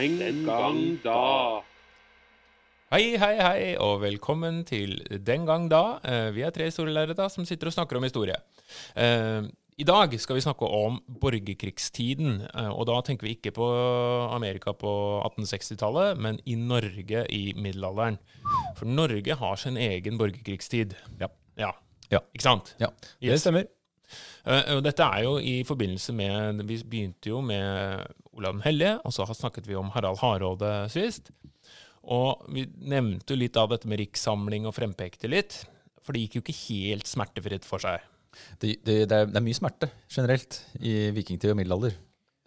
Den gang da. Hei, hei, hei, og velkommen til Den gang da. Eh, Vi er tre historielærere som sitter og snakker om historie. Eh, I dag skal vi snakke om borgerkrigstiden. eh, Og da tenker vi ikke på Amerika på 1860-tallet, men i Norge i middelalderen. For Norge har sin egen borgerkrigstid. Ja. Ja. Ja. Ikke sant? Ja, det Yes. stemmer. Eh, Og dette er jo i forbindelse med Vi begynte jo med Olav den hellige, og så snakket vi om Harald Hardråde sist. Og vi nevnte jo litt av dette med rikssamling og frempekte litt. For det gikk jo ikke helt smertefritt for seg. Det, det, det, er, det er mye smerte generelt i vikingtid og middelalder.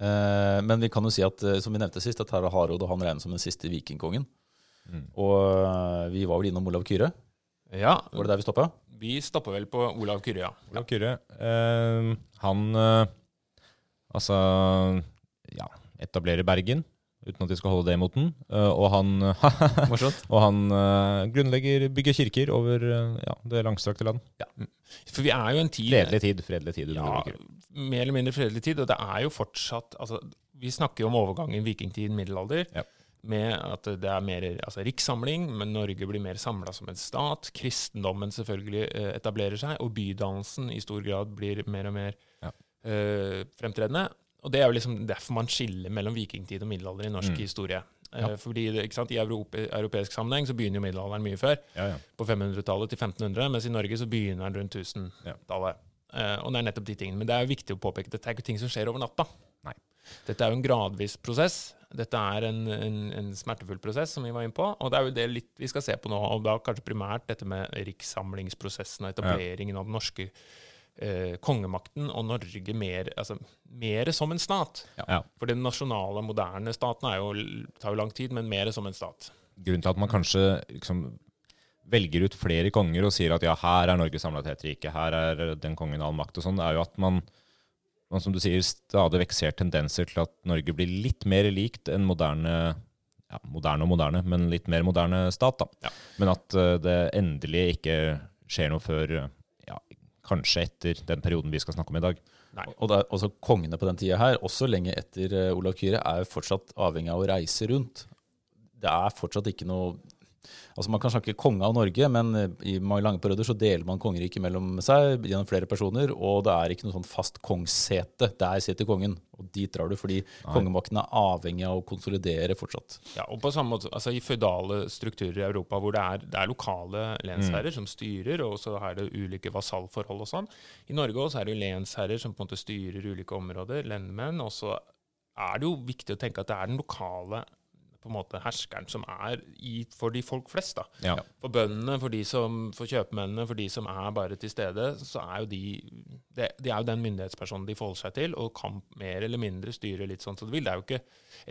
Eh, men vi kan jo si at, eh, som vi nevnte sist, at Harald Hardråde han regnes som den siste vikingkongen. Mm. Og eh, vi var vel innom Olav Kyrre. Ja, Var det der vi stoppa? Vi stopper vel på Olav Kyrre, ja. Olav Kyrre, eh, han eh, altså ja, etablerer Bergen, uten at de skal holde det imot den. Eh, og han, og han eh, grunnlegger, bygger kirker over eh, ja, det langstrakte land. For vi er jo en tid Fredelig tid. fredelig tid Ja, mer eller mindre fredelig tid. Og det er jo fortsatt altså, Vi snakker jo om overgangen vikingtid, middelalder. Ja. Med at det er mer altså, rikssamling, men Norge blir mer samla som en stat. Kristendommen selvfølgelig eh, etablerer seg, og bydannelsen i stor grad blir mer og mer Ja. uh, fremtredende. Og det er jo liksom derfor man skiller mellom vikingtid og middelalder i norsk Mm. historie. Eh, Ja. Fordi det, sant, I europe, europeisk sammenheng så begynner jo middelalderen mye før Ja, på 500-tallet til 1500, mens i Norge så begynner den rundt 1000-tallet. Uh, og det er nettopp de tingene. Men det er jo viktig å påpeke dette er ikke ting som skjer over natta. Nei. Dette er jo en gradvis prosess. Dette er en, en, en smertefull prosess, som vi var inne på. Og det er jo det litt vi skal se på nå, og da kanskje primært dette med rikssamlingsprosessen og etableringen av den norske eh, kongemakten og Norge mer, altså, mer som en stat. Ja. For den nasjonale, moderne staten er jo, tar jo lang tid, men mer som en stat. Grunnen til at man kanskje liksom velger ut flere konger og sier at ja, her er Norge samla til ett rike, her er den kongen all makt og sånn, er jo at man, man, som du sier, stadig vekk ser tendenser til at Norge blir litt mer likt en moderne ja, moderne og moderne, men litt mer moderne stat. da. Ja. Men at eh, det endelig ikke skjer noe før ja, kanskje etter den perioden vi skal snakke om i dag. Nei. Og det også Kongene på den tida her, også lenge etter eh, Olav Kyrre, er jo fortsatt avhengig av å reise rundt. Det er fortsatt ikke noe Altså Man kan snakke konge av Norge, men eh, i mange lange perioder så deler man kongeriket mellom seg gjennom flere personer, og det er ikke noe sånn fast kongssete. Der sitter kongen, og dit drar du, fordi kongemakten er avhengig av å konsolidere fortsatt. Ja, og på samme måte, altså I føydale strukturer i Europa hvor det er, det er lokale lensherrer som styrer, og så er det ulike vasallforhold og sånn. I Norge også er det lensherrer som på en måte styrer ulike områder, lendmenn. Og så er det jo viktig å tenke at det er den lokale på en måte herskeren som er i, for de folk flest. da. Ja. For bøndene, for som, for kjøpmennene, for de som er bare til stede, så er jo de de, de er jo den myndighetspersonen de forholder seg til, og kan mer eller mindre styre litt sånn som de vil. Det er jo ikke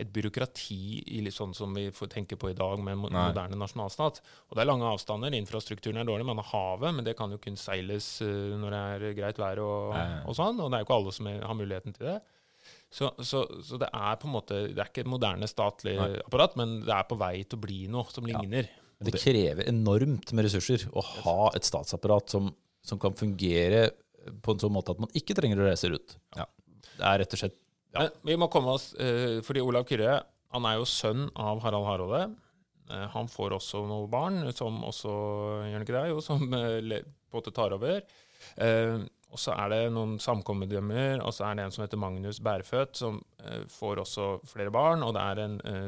et byråkrati i litt sånn som vi får tenke på i dag med en mo- Nei. moderne nasjonalstat. Og det er lange avstander, infrastrukturen er dårlig, man har havet, men det kan jo kun seiles eh, når det er greit vær og, og sånn, og det er jo ikke alle som har muligheten til det. Så, så, så det er på en måte Det er ikke et moderne statlig Nei. apparat, men det er på vei til å bli noe som ligner. Ja. det krever enormt med ressurser å ha et statsapparat som, som kan fungere på en sånn måte at man ikke trenger å reise rundt. Ja. Det er rett og slett Men vi må komme oss eh, Fordi Olav Kyrre han er jo sønn av Harald Hardråde. Eh, han får også noen barn, som også gjør han ikke det, jo, som eh, på en måte tar over. Og så er det noen samkommedømmer, og så er det en som heter Magnus Bærføt, som eh, får også flere barn. Og det er en eh,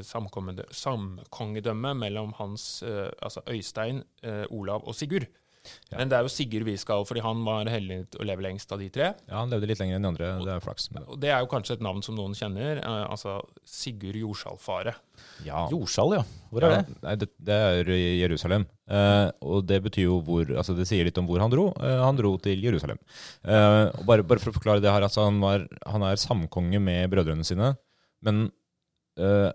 samkongedømme mellom hans, eh, altså Øystein, eh, Olav og Sigurd. Ja. Men det er jo Sigurd vi skal, fordi han var heldig å leve lengst av de tre. Ja, Han levde litt lenger enn de andre. Det er flaks. Men, Og det er jo kanskje et navn som noen kjenner, eh, altså Sigurd Jordsalfare. ja, Jordsal, ja. Hvor er Ja, det? Nei, det, det er Jerusalem. Eh, og det betyr jo hvor Altså det sier litt om hvor han dro. Eh, han dro til Jerusalem. Eh, og bare, bare for å forklare det her, altså han, var, han er samkonge med brødrene sine. Men eh,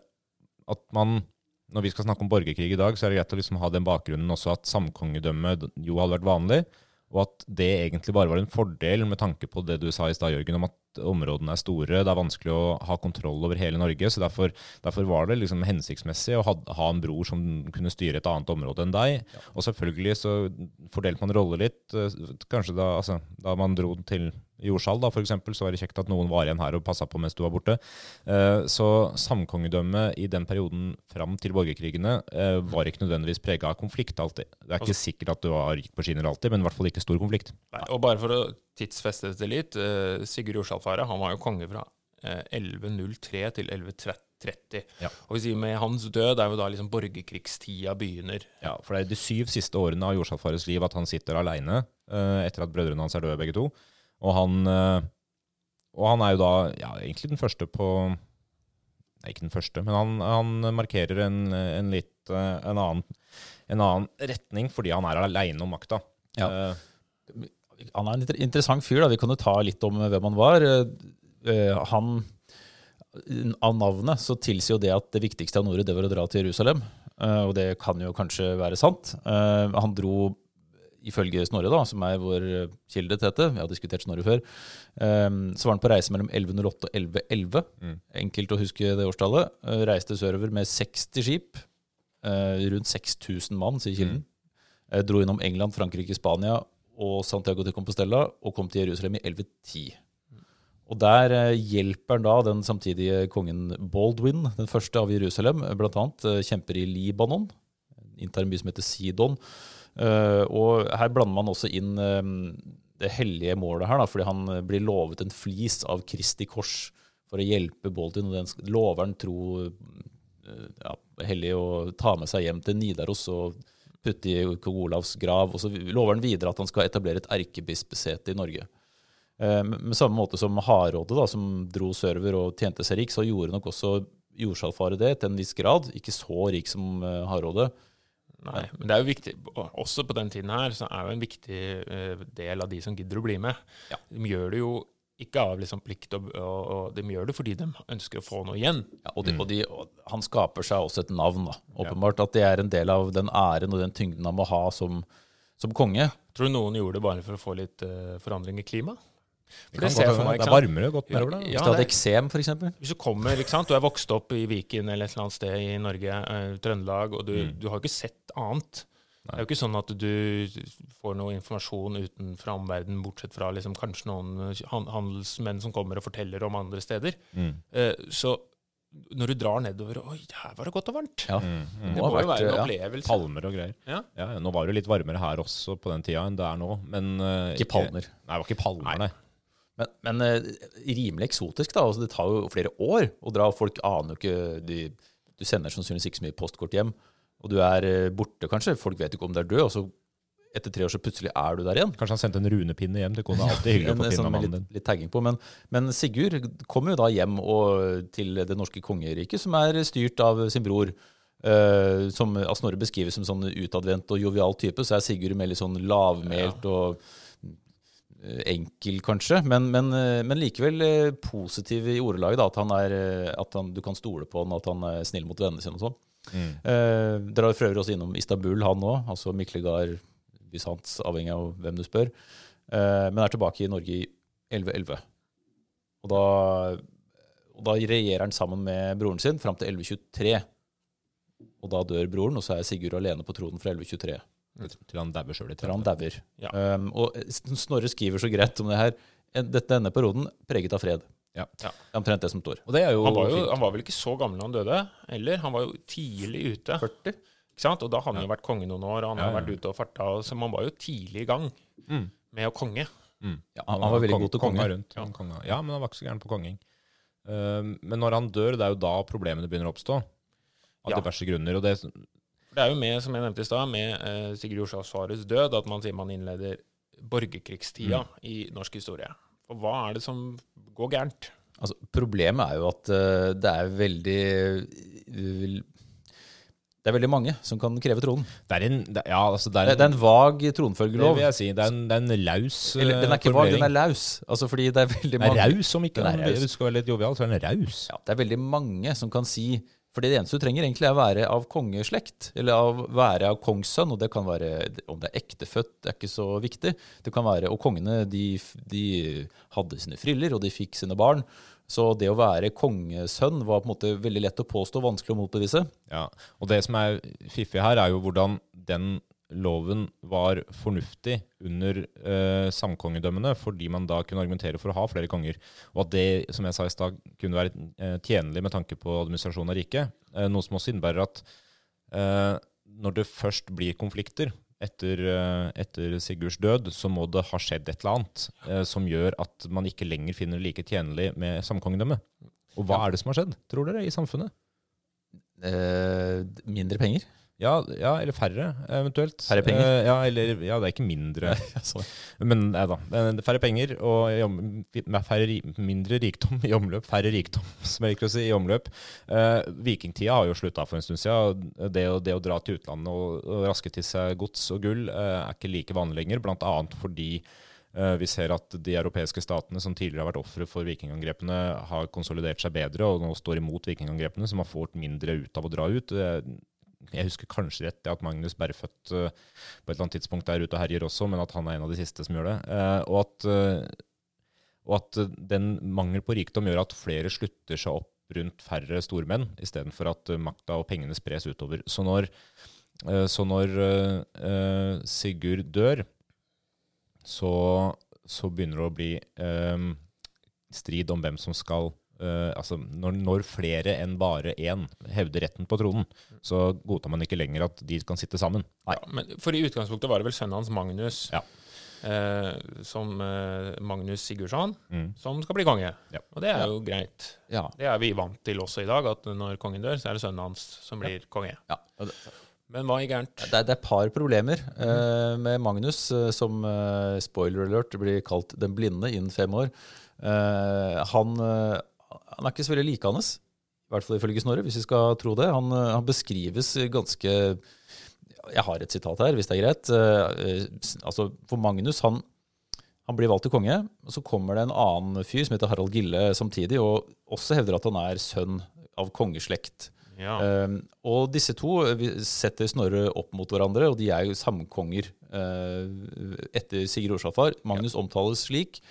at man Når vi skal snakke om borgerkrig i dag, så er det greit å liksom ha den bakgrunnen også at samkongedømme jo hadde vært vanlig. Og at det egentlig bare var en fordel med tanke på det du sa i stad, Jørgen, om at områdene er store. Det er vanskelig å ha kontroll over hele Norge. så Derfor, derfor var det liksom hensiktsmessig å ha, ha en bror som kunne styre et annet område enn deg. Og selvfølgelig så fordelte man roller litt. eh, Kanskje da, altså, da man dro til jordskjalv, da, for eksempel, så var det kjekt at noen var igjen her og passa på mens du var borte. Eh, så samkongedømmet i den perioden fram til borgerkrigene eh, var ikke nødvendigvis prega av konflikt alltid. Det er ikke sikkert at du var gikk på skinner alltid, men i hvert fall ikke stor konflikt. Nei, og bare for å tidsfeste dette litt, eh, Sigurd Jorsalfare han var jo konge fra eh, 1103 til 1130. Ja. Og vi sier med hans død er jo da liksom borgerkrigstida begynner. Ja, For det er de syv siste årene av jordskjelvfarers liv at han sitter aleine eh, etter at brødrene hans er døde, begge to. Og han, eh, og han er jo da ja, egentlig den første på Nei, ikke den første, men han, han markerer en, en litt eh, en annen, en annen retning fordi han er aleine om makta. Ja. Uh, Han er en interessant fyr. da. Vi jo ta litt om hvem han var. Eh, Han, Av navnet så tilsier jo det at det viktigste han gjorde, det var å dra til Jerusalem. Og det kan jo kanskje være sant. Han dro ifølge Snorre, da, som er vår kilde til dette, vi har diskutert Snorre før, eh, så var han på reise mellom 1108 og 1111. Mm. Enkelt å huske det årstallet. Eh, Reiste sørover med 60 skip. eh, Rundt 6000 mann, sier kilden. Eh, Dro innom England, Frankrike, Spania og Santiago de Compostela og kom til Jerusalem i 1110. Og Der eh, hjelper han da den samtidige kongen Baldwin, den første av Jerusalem, bl.a. eh, kjemper i Libanon, inntar en by som heter Sidon. Eh, og her blander man også inn eh, det hellige målet her, da, fordi han eh, blir lovet en flis av Kristi kors for å hjelpe Baldwin, og den lover han tro ja, hellig å ta med seg hjem til Nidaros og putte i kong Olavs grav. Og så lover han videre at han skal etablere et erkebispesete i Norge. Med samme måte som Hardråde, som dro server og tjente seg rik, så gjorde nok også jordsalfaret det til en viss grad. Ikke så rik som Hardråde. Nei, men det er jo viktig, og også på den tiden her, så er jo en viktig eh, del av de som gidder å bli med. Ja. De gjør det jo ikke av liksom plikt, og, og, og de gjør det fordi de ønsker å få noe igjen. Ja, og, de, og, de, og han skaper seg også et navn, da. Åpenbart at det er en del av den æren og den tyngden han må ha som, som konge. Tror du noen gjorde det bare for å få litt uh, forandring i klimaet? Det, det ser godt meg, det er varmere godt nedover der. Ja, Hvis du hadde eksem, f.eks. Hvis du kommer, ikke sant, du er vokst opp i Viken eller et eller annet sted i Norge, uh, Trøndelag, og du, Mm. du har jo ikke sett annet. Det er jo ikke sånn at du får noe informasjon utenfra omverdenen, bortsett fra liksom kanskje noen handelsmenn som kommer og forteller om andre steder. Mm. Uh, Så når du drar nedover Oi, her var det godt og varmt. Ja. Mm. Mm. Det må må ha jo være en ja. opplevelse. Palmer og greier. Ja. Ja, ja, nå var det litt varmere her også på den tida enn det er nå. Men, uh, Ikke palmer. Nei, det var ikke palmer, nei. Men, men eh, rimelig eksotisk, da. Altså, det tar jo flere år å dra. Folk aner jo ikke de, Du sender sannsynligvis ikke så mye postkort hjem. Og du er eh, borte, kanskje. Folk vet ikke om du er død. Og så etter tre år så plutselig er du der igjen. Kanskje han sendte en runepinne hjem til kona. Alltid hyggelig å få pinne sånn av med mannen litt, din. litt tagging på. Men, men Sigurd kommer jo da hjem og, til det norske kongeriket, som er styrt av sin bror. Uh, som Snorre beskrives som sånn utadvendt og jovial type, så er Sigurd mer litt sånn lavmælt og eh, enkel, kanskje. Men, men, eh, men likevel eh, positiv i ordelaget. Da, at han er, eh, at han, du kan stole på han, at han er snill mot vennene sine og sånn. Mm. Eh, drar for øvrig også innom Istanbul, han òg. Altså Miklegard, Bysants, avhengig av hvem du spør. Eh, men er tilbake i Norge i 1111. Og da, og da regjerer han sammen med broren sin fram til 1123. Og da dør broren, og så er Sigurd alene på tronen fra 1123. Til han dauer sjøl i Til han dauer. Ja. Um, og Snorre skriver så greit om det her. Dette, denne perioden preget av fred. Ja. Ja. Omtrent det som står. Og det er jo, Han var, jo, han var vel ikke så gammel da han døde, eller? Han var jo tidlig ute. 40? Ikke sant? Og da hadde han jo vært konge noen år, og han Ja, har ja. vært ute og farta, så man var jo tidlig i gang Mm. med å konge. Mm. Ja, han, han var veldig Kong- god til konge. Rundt, han konga. Ja, men han var ikke så gæren på konging. Uh, men når han dør, det er jo da problemene begynner å oppstå. Av Ja. diverse grunner. Og det, For Det er jo med, som jeg nevnte i stad, med eh, Sigurd Jorsalfares død at man sier man innleder borgerkrigstida i norsk historie. Og hva er det som går gærent? Altså, problemet er jo at uh, det er veldig uh, Det er veldig mange som kan kreve tronen. det er en det, Ja, altså, det er en, det det er en vag det vil jeg si. Det er en, det er en laus eh, Eller, den er ikke vag, den er laus. Altså, fordi det er veldig Den er mange raus, om ikke Den er noe. raus. Skal være litt jovial, så er den raus. ja, Det er veldig mange som kan si For det eneste du trenger, egentlig er å være av kongeslekt. Eller av, være av kongssønn. Og det kan være Om det er ektefødt, det er ikke så viktig. Det kan være, Og kongene de, de hadde sine friller, og de fikk sine barn. Så det å være kongesønn var på en måte veldig lett å påstå, vanskelig å motbevise. Ja, og det som er fiffig her, er jo hvordan den loven var fornuftig under eh, samkongedømmene, fordi man da kunne argumentere for å ha flere konger. Og at det, som jeg sa i stad, kunne være eh, tjenlig med tanke på administrasjonen av riket. Eh, noe som også innebærer at eh, når det først blir konflikter etter, eh, etter Sigurds død, så må det ha skjedd et eller annet eh, som gjør at man ikke lenger finner det like tjenlig med samkongedømme. Og hva er det som har skjedd, tror dere, i samfunnet? Mindre penger. Ja, ja, eller færre, eventuelt. Færre penger? Uh, ja, eller, ja, det er ikke mindre. Men nei da. Er Færre penger og færre, mindre rikdom i omløp. Færre rikdom, som jeg liker å si, i omløp. Uh, vikingtida har jo slutta for en stund siden. Det det å dra til utlandet og, og raske til seg gods og gull uh, er ikke like vanlig lenger, bl.a. fordi eh, vi ser at de europeiske statene som tidligere har vært ofre for vikingangrepene, har konsolidert seg bedre og nå står imot vikingangrepene, så man får mindre ut av å dra ut. Eh, jeg husker kanskje rett at Magnus Berfødt uh, på et eller annet tidspunkt er ute og herjer også, men at han er en av de siste som gjør det. Uh, og, at, eh, og at eh, den mangel på rikdom gjør at flere slutter seg opp rundt færre stormenn, istedenfor at eh, makta og pengene spres utover. Så når, eh, så når eh, eh, Sigurd dør, så, så begynner det å bli eh, strid om hvem som skal eh, altså når, når flere enn bare én hevder retten på tronen, så godtar man ikke lenger at de kan sitte sammen. Ja, men for i utgangspunktet var det vel sønnen hans Magnus, Ja. uh, som uh, Magnus Sigurdsson, Mm. som skal bli konge. Ja. Og det er jo greit. Ja. Det er vi vant til også i dag, at når kongen dør, så er det sønnen hans som blir konge. ja. Men hva er gærent? Det er, det er et par problemer eh, med Magnus, som spoiler alert blir kalt den blinde innen fem år. Eh, han, han er ikke så veldig likende, i hvert fall ifølge Snorre, hvis vi skal tro det. Han, eh, han beskrives ganske Jeg har et sitat her, hvis det er greit. Eh, altså, for Magnus, han, han blir valgt til konge, og så kommer det en annen fyr som heter Harald Gille samtidig, og også hevder at han er sønn av kongeslekt. Ja. Um, og disse to setter Snorre opp mot hverandre, og de er jo samkonger uh, etter Sigurd Orsafar. Magnus omtales slik.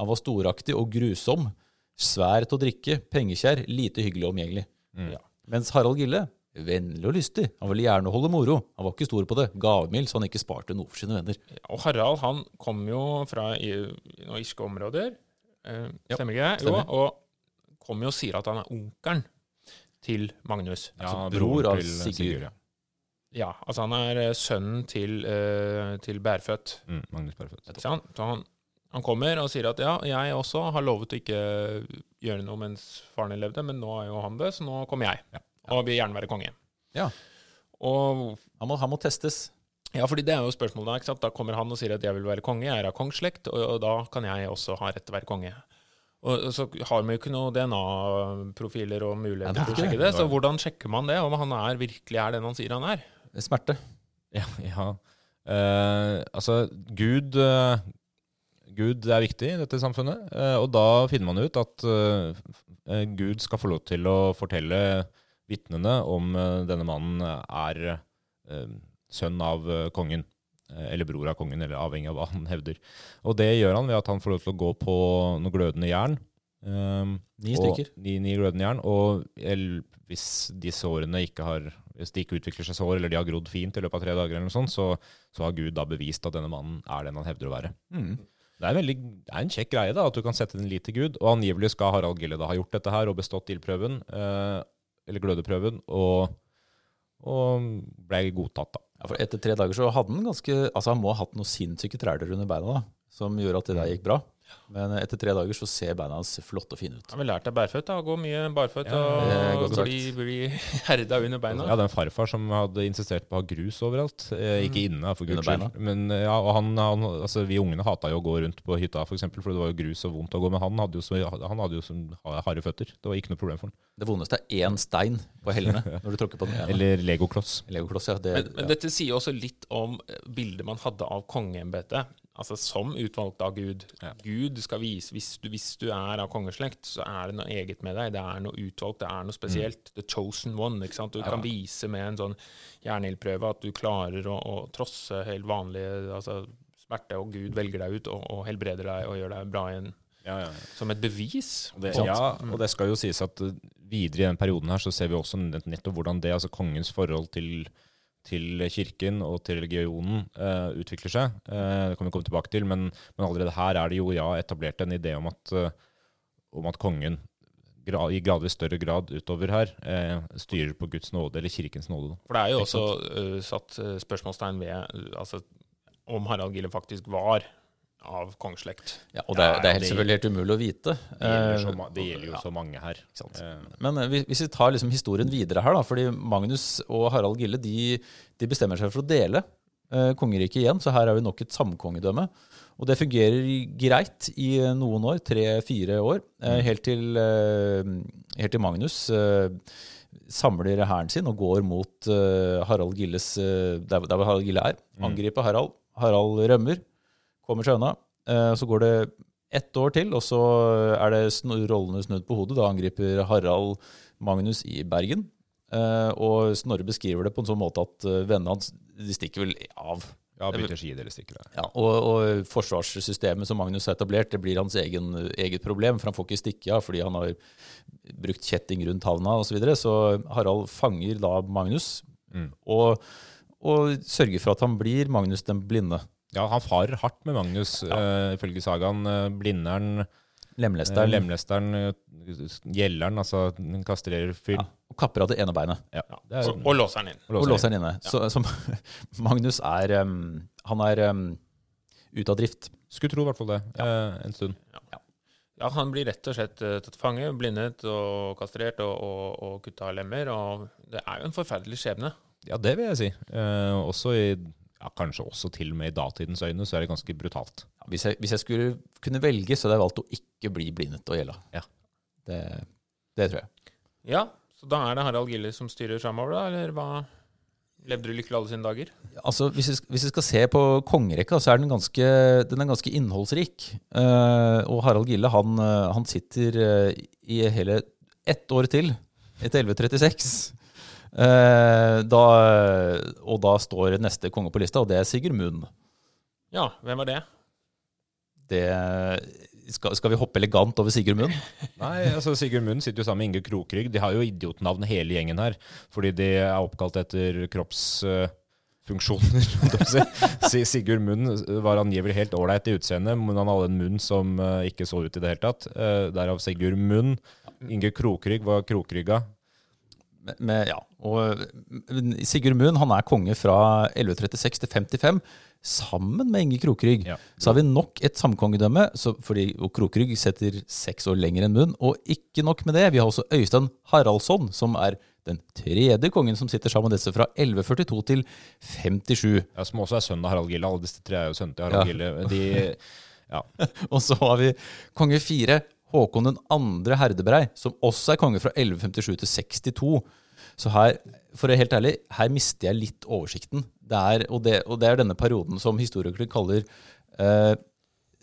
Han var storaktig og grusom, svær til å drikke, pengekjær, lite hyggelig og omgjengelig. Mm. Ja. Mens Harald Gille, vennlig og lystig, han ville gjerne holde moro. Han var ikke stor på det, gavmild, så han ikke sparte noe for sine venner. Og Harald han kom jo fra noen irske områder, eh, Ja, stemmer ikke det? Jo, og kommer jo og sier at han er onkelen til Magnus. Altså bror av Sigurd. Sigurd. ja. Ja, altså han er eh, sønnen til, eh, til Bærfødt. Mm, Magnus sant? Så han, han kommer og sier at ja, jeg også har lovet å ikke gjøre noe mens faren din levde, men nå er jo han død, så nå kommer jeg. Ja. Og vil gjerne være konge. Ja. Og Han må, han må testes. ja, fordi det er jo spørsmålet da, ikke sant? Da kommer han og sier at jeg vil være konge, jeg er av kongsslekt, og, og da kan jeg også ha rett til å være konge. Og og så har vi jo ikke noen DNA-profiler og muligheter er til å sjekke det. så hvordan sjekker man det, om han er, virkelig er den han sier han er? Smerte. Ja, ja. Uh, altså, Gud eh, Gud er viktig i dette samfunnet, eh, og da finner man ut at eh, eh, Gud skal få lov til å fortelle vitnene om denne mannen er sønn av kongen, eller bror av kongen, eller avhengig av hva han hevder. Og det gjør han ved at han får lov til å gå på noe glødende jern. Ni stykker. Og, ni, ni glødende jern. Og el, hvis de sårene ikke har hvis de ikke utvikler seg sår, eller de har grodd fint i løpet av tre dager, eller noe sånt, så, så har Gud da bevist at denne mannen er den han hevder å være. Mm. Det er, veldig, det er en kjekk greie da, at du kan sette din lit til Gud. Og angivelig skal Harald Gille da ha gjort dette her og bestått ildprøven, eh, eller glødeprøven, og, og ble godtatt, da. Ja, for etter tre dager så hadde han ganske Altså han må ha hatt noen sinnssyke træler under beina da, som gjorde at det der gikk bra. Men etter tre dager så ser beina hans flotte og fine ut. Har vi lært deg bærføtt da, gå mye barføtt Ja, er og bli, bli herda under beina? Jeg hadde en farfar som hadde insistert på å ha grus overalt. Eh, ikke inne, for guds skyld. Men eh, ja, og han, han, altså, vi ungene hata jo å gå rundt på hytta, for eksempel, for det var jo grus og vondt å gå. Men han hadde jo, så, han hadde jo så harde føtter. Det var ikke noe problem for han. Det vondeste er én stein på hellene når du tråkker på den ene. Eller legokloss. Lego ja. Det, Men, men dette sier også litt om bildet man hadde av kongeembetet. Altså som utvalgt av Gud. Ja. Gud skal vise hvis du, hvis du er av kongeslekt, så er det noe eget med deg. Det er noe utvalgt, det er noe spesielt. The chosen one. ikke sant? Du kan vise med en sånn jernildprøve at du klarer å, å trosse helt vanlige altså, smerte, og Gud velger deg ut og, og helbreder deg og gjør deg bra igjen. Som et bevis. Det, ja, og det skal jo sies at videre i den perioden her så ser vi også nett- nettopp hvordan det, altså kongens forhold til, til kirken og til religionen uh, utvikler seg. Uh, det kan vi komme tilbake til, men, men allerede her er det jo ja, etablert en idé om at, eh, om at kongen i gradvis større grad utover her styrer på Guds nåde, eller kirkens nåde. For det er jo også satt spørsmålstegn ved altså, om Harald Gille faktisk var av kongeslekt. Ja, og det, er- det er helt selvfølgelig helt umulig å vite. Det gjelder, så, Eh, det gjelder jo så mange her. Eh, Men eh, hvis- vi tar liksom historien videre her, da, fordi Magnus og Harald Gille de, de bestemmer seg for å dele kongeriket igjen, så her er vi nok et samkongedømme. Og det fungerer greit i noen år, tre-fire år, eh, helt, til, helt til Magnus samler hæren sin og går mot Harald Gilles der, der Harald Gille er. Angriper Harald. Harald rømmer, kommer seg unna. Eh, så går det ett år til, og så er det rollene snudd på hodet. Da angriper Harald Magnus i Bergen. Eh, og Snorre beskriver det på en sånn måte at eh, vennene hans de stikker vel av. ja, bytter side eller stikker av. Ja, og, og forsvarssystemet som Magnus har etablert, det blir hans egen, eget problem, for han får ikke stikke av fordi han har brukt kjetting rundt havna osv. Så, videre. så Harald fanger da Magnus, Mm. og, og sørger for at han blir Magnus den blinde. Ja, han farer hardt med Magnus, ja. ifølge sagaen. Uh, blinderen, eh, Lemlesteren. lemlesteren, eh, gjelleren, altså den kastrerer fyr. ja, og kapper av det ene beinet. Ja. det er, Og, og låser den inn. Og låser den inne. Så, så Magnus er um, Han er um, ute av drift. Skulle tro i hvert fall det, eh, en stund. Ja, Han blir rett og slett uh, tatt fange, blindet og kastrert og, og, og kutta lemmer. Og det er jo en forferdelig skjebne. Ja, det vil jeg si. Eh, også i, ja, kanskje også til og med i datidens øyne, så er det ganske brutalt. Hvis jeg, hvis jeg skulle kunne velge, så hadde jeg valgt å ikke bli blindet og gjelda. Ja. Det, det tror jeg. Ja, så da er det Harald Gille som styrer framover, da? Eller hva? Levde du lykkelig alle sine dager? Altså, hvis vi, hvis vi skal se på kongerekka, så er den ganske, den er ganske innholdsrik. Uh, og Harald Gille han, eh, han sitter uh, i hele ett år til, etter 1136. Eh, da, og da står neste konge på lista, og det er Sigurd Munn. Ja, hvem var det? Det, skal, skal vi hoppe elegant over Sigurd Munn? Nei, altså Sigurd Munn sitter jo sammen med Inge Krokrygg. De har jo idiotnavn hele gjengen her, fordi de er oppkalt etter kroppsfunksjoner. Si- Sigurd Munn var angivelig helt ålreit i utseendet, men han hadde en munn som uh, ikke så ut i det hele tatt. Uh, derav Sigurd Munn. Inge Krokrygg var krokrygga. Med, ja, og Sigurd Munn han er konge fra 1136 til 55, sammen med Inge Krokrygg. Ja. Så har vi nok et samkongedømme, så, fordi Krokrygg setter seks år lenger enn Munn. Og ikke nok med det, vi har også Øystein Haraldsson, som er den tredje kongen som sitter sammen med disse fra 1142 til 57. Ja, som også er sønn av Harald Gille. Alle disse tre er jo sønnen til Harald Ja. Gille. De, ja. Og så har vi konge fire, Håkon den andre Herdebrei, som også er konge fra 1157 til 62. Så her, for å være helt ærlig, her mister jeg litt oversikten. Det er, og, det, og det er denne perioden som historikere kaller eh,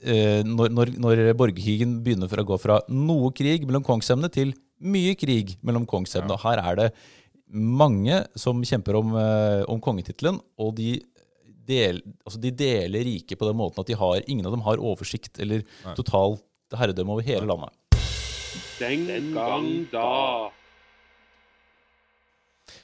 eh, når, når, når borgerkrigen begynner for å gå fra noe krig mellom kongsemne til mye krig mellom kongsemne. Og her er det mange som kjemper om, eh, om kongetittelen, og de, del, altså de deler riket på den måten at de har, ingen av dem har oversikt eller totalt herredømme over hele landet. Den gang da.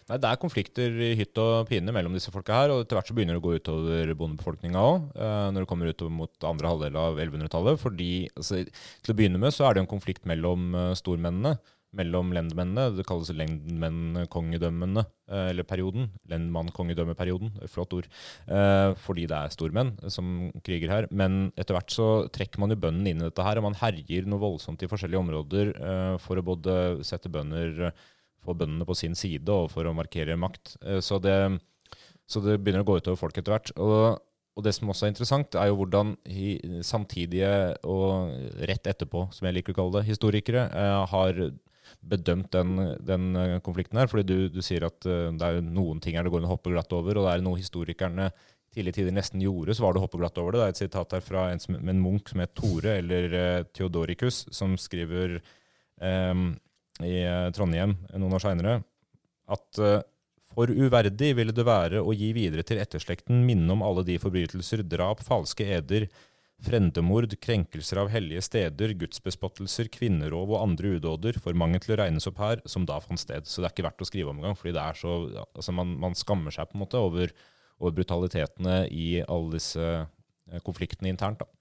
Nei, Det er konflikter i hytt og pine mellom disse folka her, og etter hvert så begynner det å gå utover bondebefolkninga òg, når det kommer utover mot andre halvdel av 1100-tallet. fordi altså, Til å begynne med så er det en konflikt mellom eh, stormennene, mellom lendmennene. Det kalles lendmenn-kongedømmene, eh, eller perioden. Lendmann-kongedømmeperioden. Flott ord. Eh, fordi det er stormenn som kriger her. Men etter hvert så trekker man jo bøndene inn i dette her, og man herjer noe voldsomt i forskjellige områder eh, for å både sette bønder få bøndene på sin side og for å markere makt. Så det, så det begynner å gå utover folk etter hvert. Og, og det som også er interessant, er jo hvordan samtidige og rett etterpå, som jeg liker å kalle det, historikere har bedømt den, den eh, konflikten her. Fordi du, du sier at eh, det er noen ting her det går an å hoppe glatt over, og det er noe historikerne tidligere tider nesten gjorde, så var det å hoppe glatt over det. Det er et sitat her fra en, som, en munk som het Tore, eller uh, Theodoricus, som skriver um, i Trondheim noen år seinere at uh, for uverdig ville det være å gi videre til etterslekten minne om alle de forbrytelser, drap, falske eder, Frendemord, krenkelser av hellige steder, gudsbespottelser, kvinnerov og andre udåder får mange til å regnes opp her, som da fant sted. Så det er ikke verdt å skrive om engang, fordi det er så Altså, man, man skammer seg på en måte over, over brutalitetene i alle disse eh, konfliktene internt, da.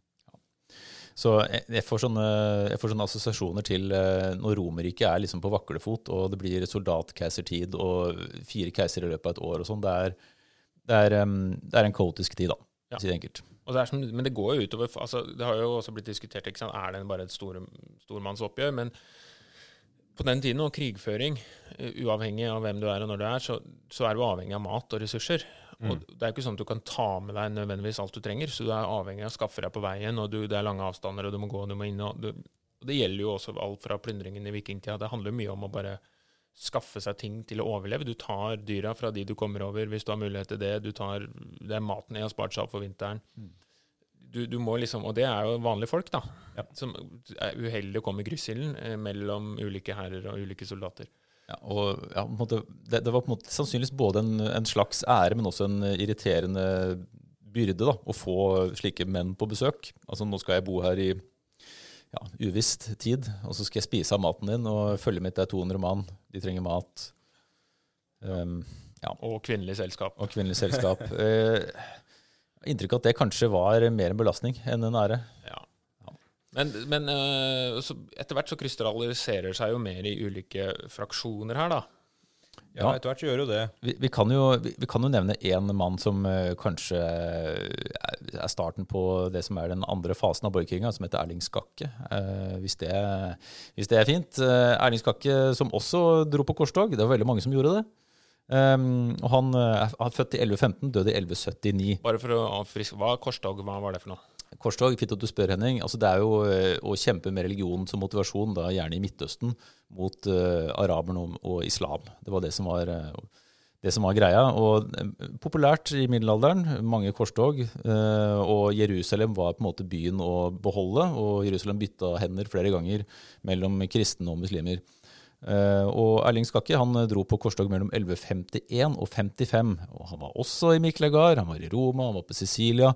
Så jeg, jeg, får sånne, jeg, får sånne, assosiasjoner til eh, når Romerriket er liksom på vaklefot, og det blir soldatkeisertid og fire keisere i løpet av et år og sånn. Det, det, det, er en kaotisk tid, da, ja. enkelt. Det som, men det går jo utover altså, Det har jo også blitt diskutert ikke sant? Er det bare et store, stormannsoppgjør. Men på den tiden, og krigføring, eh, uavhengig av hvem du er og når du er, så, så er du avhengig av mat og ressurser. Mm. Og Det er jo ikke sånn at du kan ta med deg nødvendigvis alt du trenger, så du er avhengig av å skaffe deg på veien, og du, det er lange avstander, og du må gå, og du må inn. Og, du, og Det gjelder jo også alt fra plyndringen i vikingtida. Det handler mye om å bare skaffe seg ting til å overleve. Du tar dyra fra de du kommer over, hvis du har mulighet til det. Du tar, det er maten jeg har spart seg opp for vinteren. Mm. Du, du, må liksom, Og det er jo vanlige folk, da, ja. som er uheldige å komme i kryssilden eh, mellom ulike hærer og ulike soldater. Ja, og ja, måte, det, det, var på en måte sannsynligvis både en, en, slags ære, men også en irriterende byrde da, å få slike menn på besøk. Altså Nå skal jeg bo her i ja, uvisst tid, og så skal jeg spise av maten din, og følget mitt er 200 mann, de trenger mat. Um, ja. Og kvinnelig selskap. Og kvinnelig selskap. uh, inntrykk av at det kanskje var mer en belastning enn en ære. Ja. Men, men uh, etter hvert så krystalliserer seg jo mer i ulike fraksjoner her, da. Ja, etter hvert så gjør jo det. Vi, vi, kan, jo, vi, vi kan, jo, nevne én mann som uh, kanskje er starten på det som er den andre fasen av borgerkrigen, som heter Erling Skakke. Uh, hvis, det, hvis, det, er fint. Uh, Erling Skakke som også dro på korstog. Det var veldig mange som gjorde det. Um, og han er født i 1115, døde i 1179. Bare for å avfriske, Hva korstog, hva var det for noe? Korstog, fint at du spør, Henning. Altså, det er jo å kjempe med religion som motivasjon, da gjerne i Midtøsten, mot uh, araberne og, og, islam. Det var det som var, uh, det som var greia. Og uh, populært i middelalderen, mange korstog. og Jerusalem var på en måte byen å beholde, og Jerusalem bytta hender flere ganger mellom kristne og muslimer. og Erling Skakke han dro på korstog mellom 1151 og 55. og Han var også i Miklagard, han var i Roma, han var på Sicilia.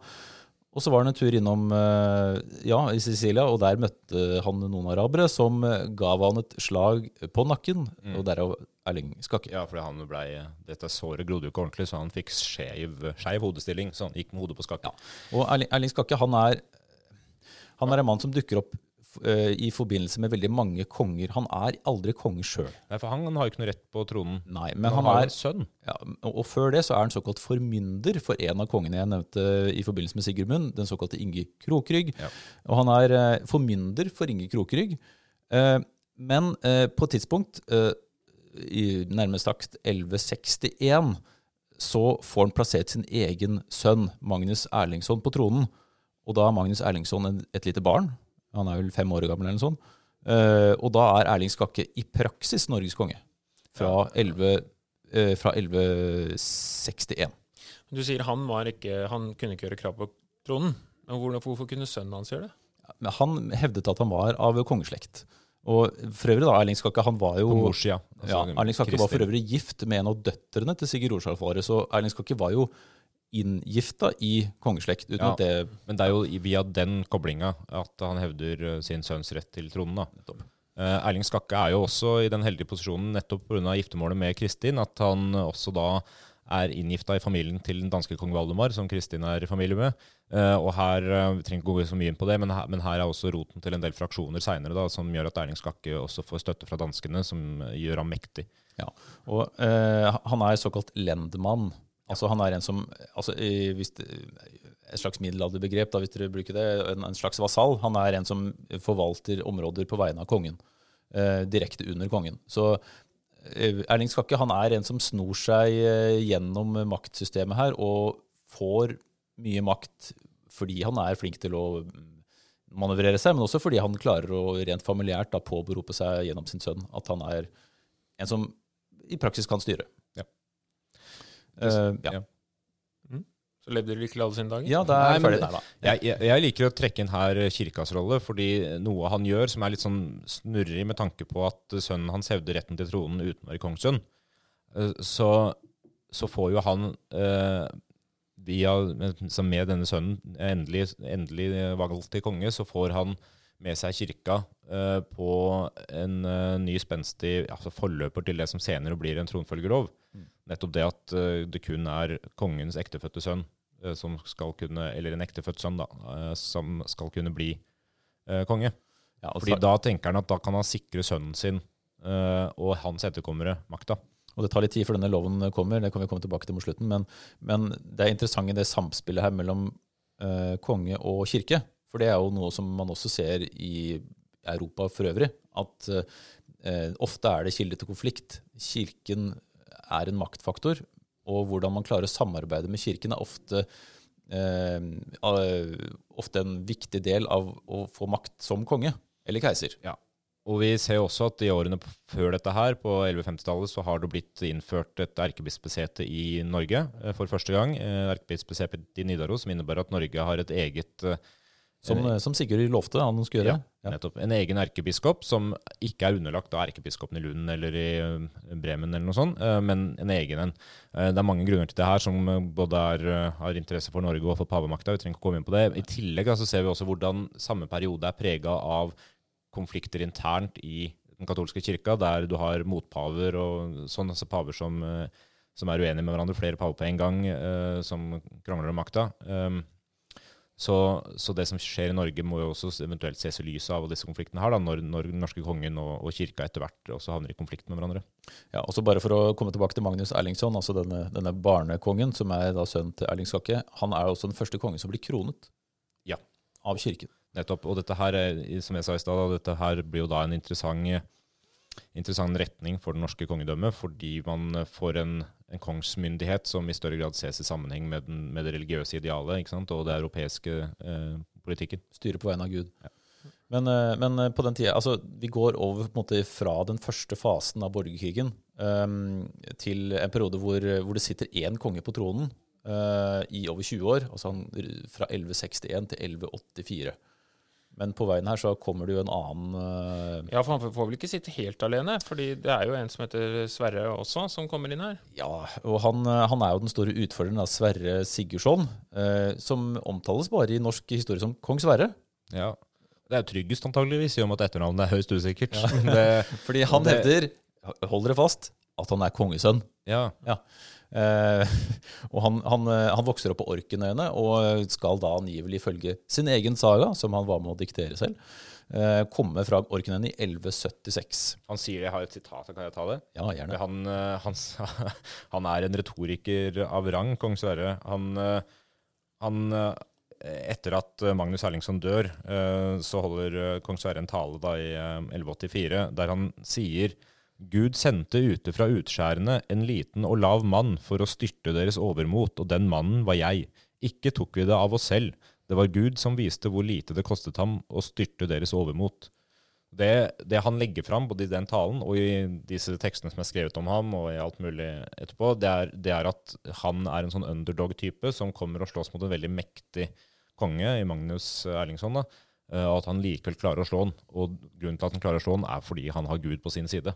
Og så var han en tur innom eh, ja, i Sicilia, og der møtte han noen arabere som eh, gav han et slag på nakken, mm. og derav Erling Skakke. Ja, fordi han ble, dette såret grodde jo ikke ordentlig, så han fikk skeiv, hodestilling, så han gikk med hodet på skakke. Ja. Og Erling, Erling Skakke han er, han er en mann som dukker opp i forbindelse med veldig mange konger. Han er aldri konge sjøl. For han har jo ikke noe rett på tronen. Nei, men han, han er sønn. Ja, og før det så er han såkalt formynder for en av kongene jeg nevnte i forbindelse med Sigurd Munn, den såkalte Inge Krokrygg. Ja. Og han er eh, formynder for Inge Krokrygg. Eh, men på et tidspunkt, i nærmest sagt 1161, så får han plassert sin egen sønn, Magnus Erlingsson, på tronen. Og da er Magnus Erlingsson et lite barn. Han er vel fem år gammel eller noe sånt. Uh, og da er Erling Skakke i praksis Norges konge. Fra, 11, uh, fra 1161. Du sier han, ikke, han kunne ikke gjøre krav på tronen. Men hvorfor kunne sønnen hans gjøre det? Ja, han hevdet at han var av kongeslekt. Og for øvrig da, Erling Skakke han var jo, Mors, ja. Altså, ja, Erling Skakke var for øvrig gift med en av døtrene til Sigurd Rorsdalfare. Så Erling Skakke var jo inngifta i kongeslekt. uten ja, at det... Men det er jo via den koblinga at han hevder eh, sin sønns rett til tronen. da. Uh, Erling Skakke er jo også i den heldige posisjonen nettopp pga. giftermålet med Kristin, at han også da er inngifta i familien til den danske kong Valdemar, som Kristin er i familie med. Uh, og her, uh, Vi trenger ikke gå så mye inn på det, men her, men her er også roten til en del fraksjoner seinere som gjør at Erling Skakke også får støtte fra danskene, som gjør ham mektig. Ja, og Han er såkalt lendmann. Altså Han er en som altså, hvis Et slags middelalderbegrep, da, hvis dere bruker det. En, en, slags vasall. Han er en som forvalter områder på vegne av kongen. Eh, direkte under kongen. Så eh, Erling Skakke han er en som snor seg eh, gjennom maktsystemet her, og får mye makt fordi han er flink til å manøvrere seg, men også fordi han klarer å rent familiært påberope seg gjennom sin sønn at han er en som i praksis kan styre. Uh, ja. Mm. Så levde du lykkelig alle sine dager? Ja, det er Nei, ferdig der, da. Jeg, jeg, jeg, liker å trekke inn her kirkas rolle, fordi noe han gjør som er litt sånn snurrig med tanke på at sønnen hans hevder retten til tronen uten å være kongssønn, så, så, får jo han uh, via, med denne sønnen endelig, endelig valgt til konge, så får han med seg kirka eh, på en eh, ny spenstig altså forløper til det som senere blir en tronfølgerlov. Nettopp det at eh, det kun er kongens ektefødte sønn eh, som skal kunne, eller en ektefødt sønn, da, eh, som skal kunne bli konge. Ja, og Fordi da tenker han at da kan han sikre sønnen sin og hans etterkommere makta. Og det tar litt tid før denne loven kommer, det kan vi komme tilbake til mot slutten. Men, men det er interessant i det samspillet her mellom eh, konge og kirke. For det er jo noe som man også ser i Europa for øvrig. At eh, ofte er det kilde til konflikt. Kirken er en maktfaktor. Og hvordan man klarer å samarbeide med kirken, er ofte, eh, eh, ofte en viktig del av å få makt som konge eller keiser. Og vi ser også at i årene før dette her, på 1150-tallet, så har det blitt innført et erkebispesete i Norge eh, for første gang. Erkebispesete i Nidaros, som innebærer at Norge har et eget eh, Som, eh, som Sigurd lovte han skulle gjøre. Ja. Nettopp. En egen erkebiskop som ikke er underlagt av erkebiskopen i Lund eller i eh, Bremen, eller noe sånt, eh, men en egen en. Det er mange grunner til det her, som både er, har interesse for Norge og for pavemakta. Vi trenger ikke komme inn på det. I tillegg altså, ser vi også hvordan samme periode er prega av konflikter internt i den katolske kirka, der du har motpaver og sånne altså paver som, som er uenige med hverandre, flere paver på en gang, som krangler om makta. Så, så det som skjer i Norge, må jo også eventuelt ses i lyset av disse konfliktene her, da, når, når den norske kongen og, og kirka etter hvert også havner i konflikt med hverandre. Ja, og så bare For å komme tilbake til Magnus Erlingsson, altså denne, denne barnekongen, som er da sønnen til Erling Skakke. Han er også den første kongen som blir kronet Ja. av kirken. Nettopp. Og dette her, er, som jeg sa i stad, dette her blir jo da en interessant, interessant retning for det norske kongedømmet, fordi man får en, en kongsmyndighet som i større grad ses i sammenheng med, den, med det religiøse idealet ikke sant? og det europeiske eh, politikken. Styre på vegne av Gud. Men, eh, men eh, på den tida, altså, vi går over måte fra den første fasen av borgerkrigen um, til en periode hvor, hvor det sitter én konge på tronen uh, i over 20 år. altså han, Fra 1161 til 1184. Men på veien her så kommer det jo en annen eh, Ja, for han får vel ikke sitte helt alene, fordi det er jo en som heter Sverre også, som kommer inn her. Ja, og han, eh, han er jo den store utfordreren da, Sverre Sigurdsson, eh, som omtales bare i norsk historie som kong Sverre. Ja. Det er jo tryggest antageligvis, i og med at etternavnet er høyst usikkert. Det, Fordi han Det- hevder, hold dere fast, at han er kongesønn. ja. Eh, og han, han, eh, han vokser opp på Orkenøyene og skal da angivelig ifølge sin egen saga, som han var med å diktere selv, eh, komme fra Orkenøyene i 1176. Han sier jeg har et sitat, kan jeg ta det? Ja, gjerne. Han, eh, han, han er en retoriker av rang, kong Sverre. Han, eh, han Etter at Magnus Erlingsson dør, så holder kong Sverre en tale da i eh, 1184 der han sier Gud sendte ute fra utskjærene en liten og lav mann for å styrte deres overmot, og den mannen var jeg. Ikke tok vi det av oss selv. Det var Gud som viste hvor lite det kostet ham å styrte deres overmot. Det, det han legger fram, både i den talen og i disse tekstene som er skrevet om ham, og i alt mulig etterpå, det er, det er at han er en sånn underdog-type som kommer og slåss mot en veldig mektig konge i Magnus Erlingsson. da, Og at han likevel klarer å slå han. Og grunnen til at han klarer å slå han, er fordi han har Gud på sin side.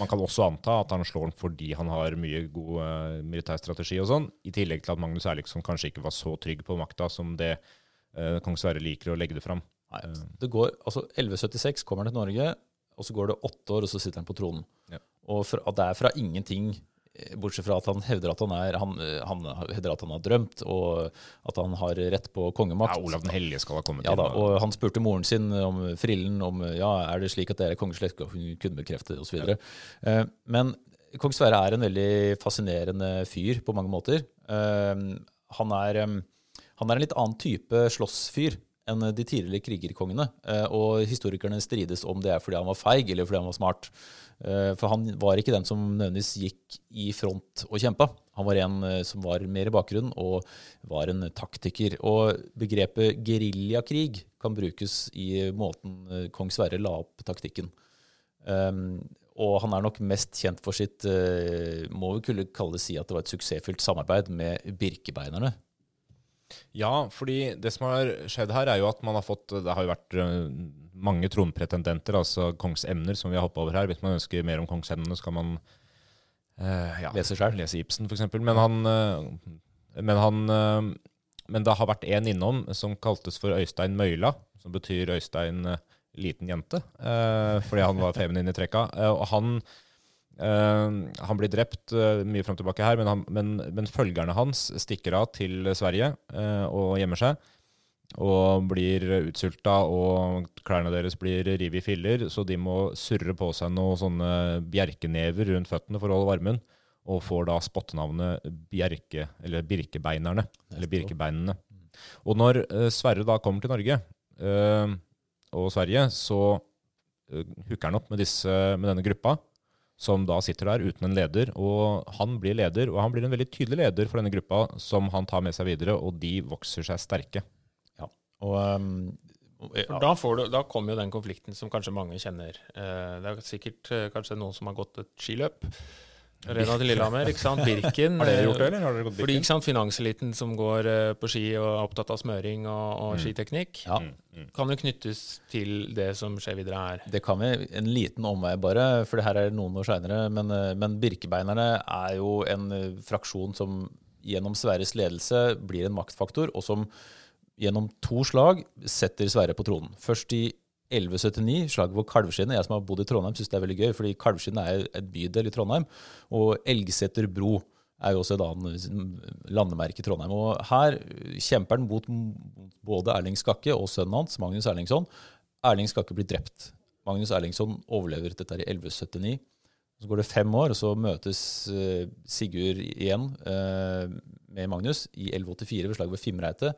Man kan også anta at han slår han fordi han har mye god uh, militær strategi og sånn, i tillegg til at Magnus Erliksson kanskje ikke var så trygg på makta som det uh, kong Sverre liker å legge det fram. Nei, det går, altså 1176 kommer han til Norge, og så går det åtte år, og så sitter han på tronen. Ja. Og fra, det er fra ingenting, eh, bortsett fra at han hevder at han, er, han, han hevder at han har drømt, og at han har rett på kongemakt. Ja, Olav den hellige skal ha kommet Ja da, og han spurte moren sin om frillen, om ja, er det slik at dere er kongeslekt, og hun kunne bekrefte det, osv. Eh, men kong Sverre er en veldig fascinerende fyr på mange måter. Eh, han, er, eh, han er en litt annen type slåssfyr enn de tidligere krigerkongene. Og historikerne strides om det er fordi han var feig, eller fordi han var smart. Eh, for han var ikke den som nødvendigvis gikk i front og kjempa. Han var en eh, som var mer i bakgrunnen og var en taktiker. Og begrepet geriljakrig kan brukes i måten eh, kong Sverre la opp taktikken. Um, og han er nok mest kjent for sitt Må vi kunne kalle det si at det var et suksessfullt samarbeid med birkebeinerne. Ja, fordi det som har skjedd her, er jo at man har fått Det har jo vært mange tronpretendenter, altså kongsemner, som vi har hoppa over her. Hvis man ønsker mer om kongsemnene, så kan man eh, ja, Lese selv. lese Ibsen, f.eks. Men han, eh, Men, han, eh, men det har vært en innom som kaltes for Øystein Møyla, som betyr Øystein eh, liten jente, eh, fordi han var feminin i trekka. Eh, og han, han blir drept mye fram tilbake her, men, han, men, men følgerne hans stikker av til Sverige og gjemmer seg. Og blir utsulta, og klærne deres blir revet i filler, så de må surre på seg noen sånne bjerkenever rundt føttene for å holde varmen. Og får da spottenavnet bjerke, eller birkebeinerne. Eller birkebeinene. Og når eh, Sverre da kommer til Norge eh, og Sverige, så eh, hooker han opp med, disse, med denne gruppa, som da sitter der uten en leder. Og han blir leder, og han blir en veldig tydelig leder for denne gruppa, som han tar med seg videre, og de vokser seg sterke. Og, um, For Da, får du, da kommer jo den konflikten som kanskje mange kjenner. Eh, det er sikkert eh, kanskje noen som har gått et skiløp. Arena til Lillehammer, ikke sant? Birken. Har dere gjort det, eh, eller? Har dere gått Fordi ikke sant, Finanseliten som går eh, på ski og er opptatt av smøring og, og skiteknikk, ja, Mm, mm. kan jo knyttes til det som skjer videre her. det kan vi. En liten omvei bare, for det her er noen år seinere. Men, eh, men Birkebeinerne er jo en eh, fraksjon som gjennom Sverres ledelse blir en maktfaktor, og som gjennom to slag setter Sverre på tronen. Først i 1179, slaget på Kalvskinnet. Jeg som har bodd i Trondheim, syns det er veldig gøy, fordi Kalvskinnet er et bydel i Trondheim. Og Elgseter bro er jo også et annet landemerke i Trondheim. Og her kjemper han mot både Erling Skakke og sønnen hans, Magnus Erlingsson. Erling Skakke blir drept. Magnus Erlingsson overlever dette i 1179. Så går det fem år, og så møtes eh, Sigurd igjen eh, med Magnus i 1184 ved slaget ved Fimreite,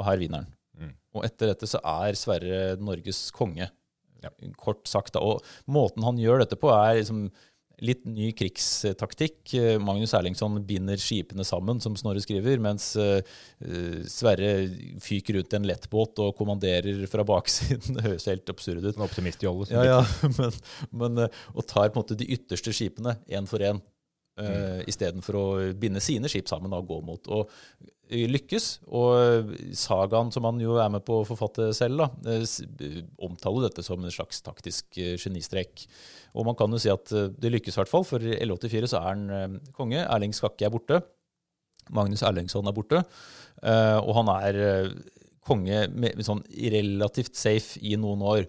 og her vinner han. Mm. Og etter dette så er Sverre Norges konge, Ja. kort sagt. da. Og måten han gjør dette på, er liksom litt ny krigstaktikk. Magnus Erlingsson binder skipene sammen, som Snorre skriver, mens eh, Sverre fyker rundt i en lettbåt og kommanderer fra baksiden. Det høres helt absurd ut. Sånn optimistjolle. som Ja, ja, men, men eh, og tar på en måte de ytterste skipene én for én. Uh, istedenfor å binde sine skip sammen og gå mot. Og eh, lykkes. Og eh, sagaen, som han jo er med på å forfatte selv, da, omtaler dette som en slags taktisk genistrek. Og man kan jo si at det lykkes i hvert fall, for i 1184 så er han konge. Erling Skakke er borte. Magnus Erlingsson er borte. og han er konge med, med sånn relativt safe i noen år.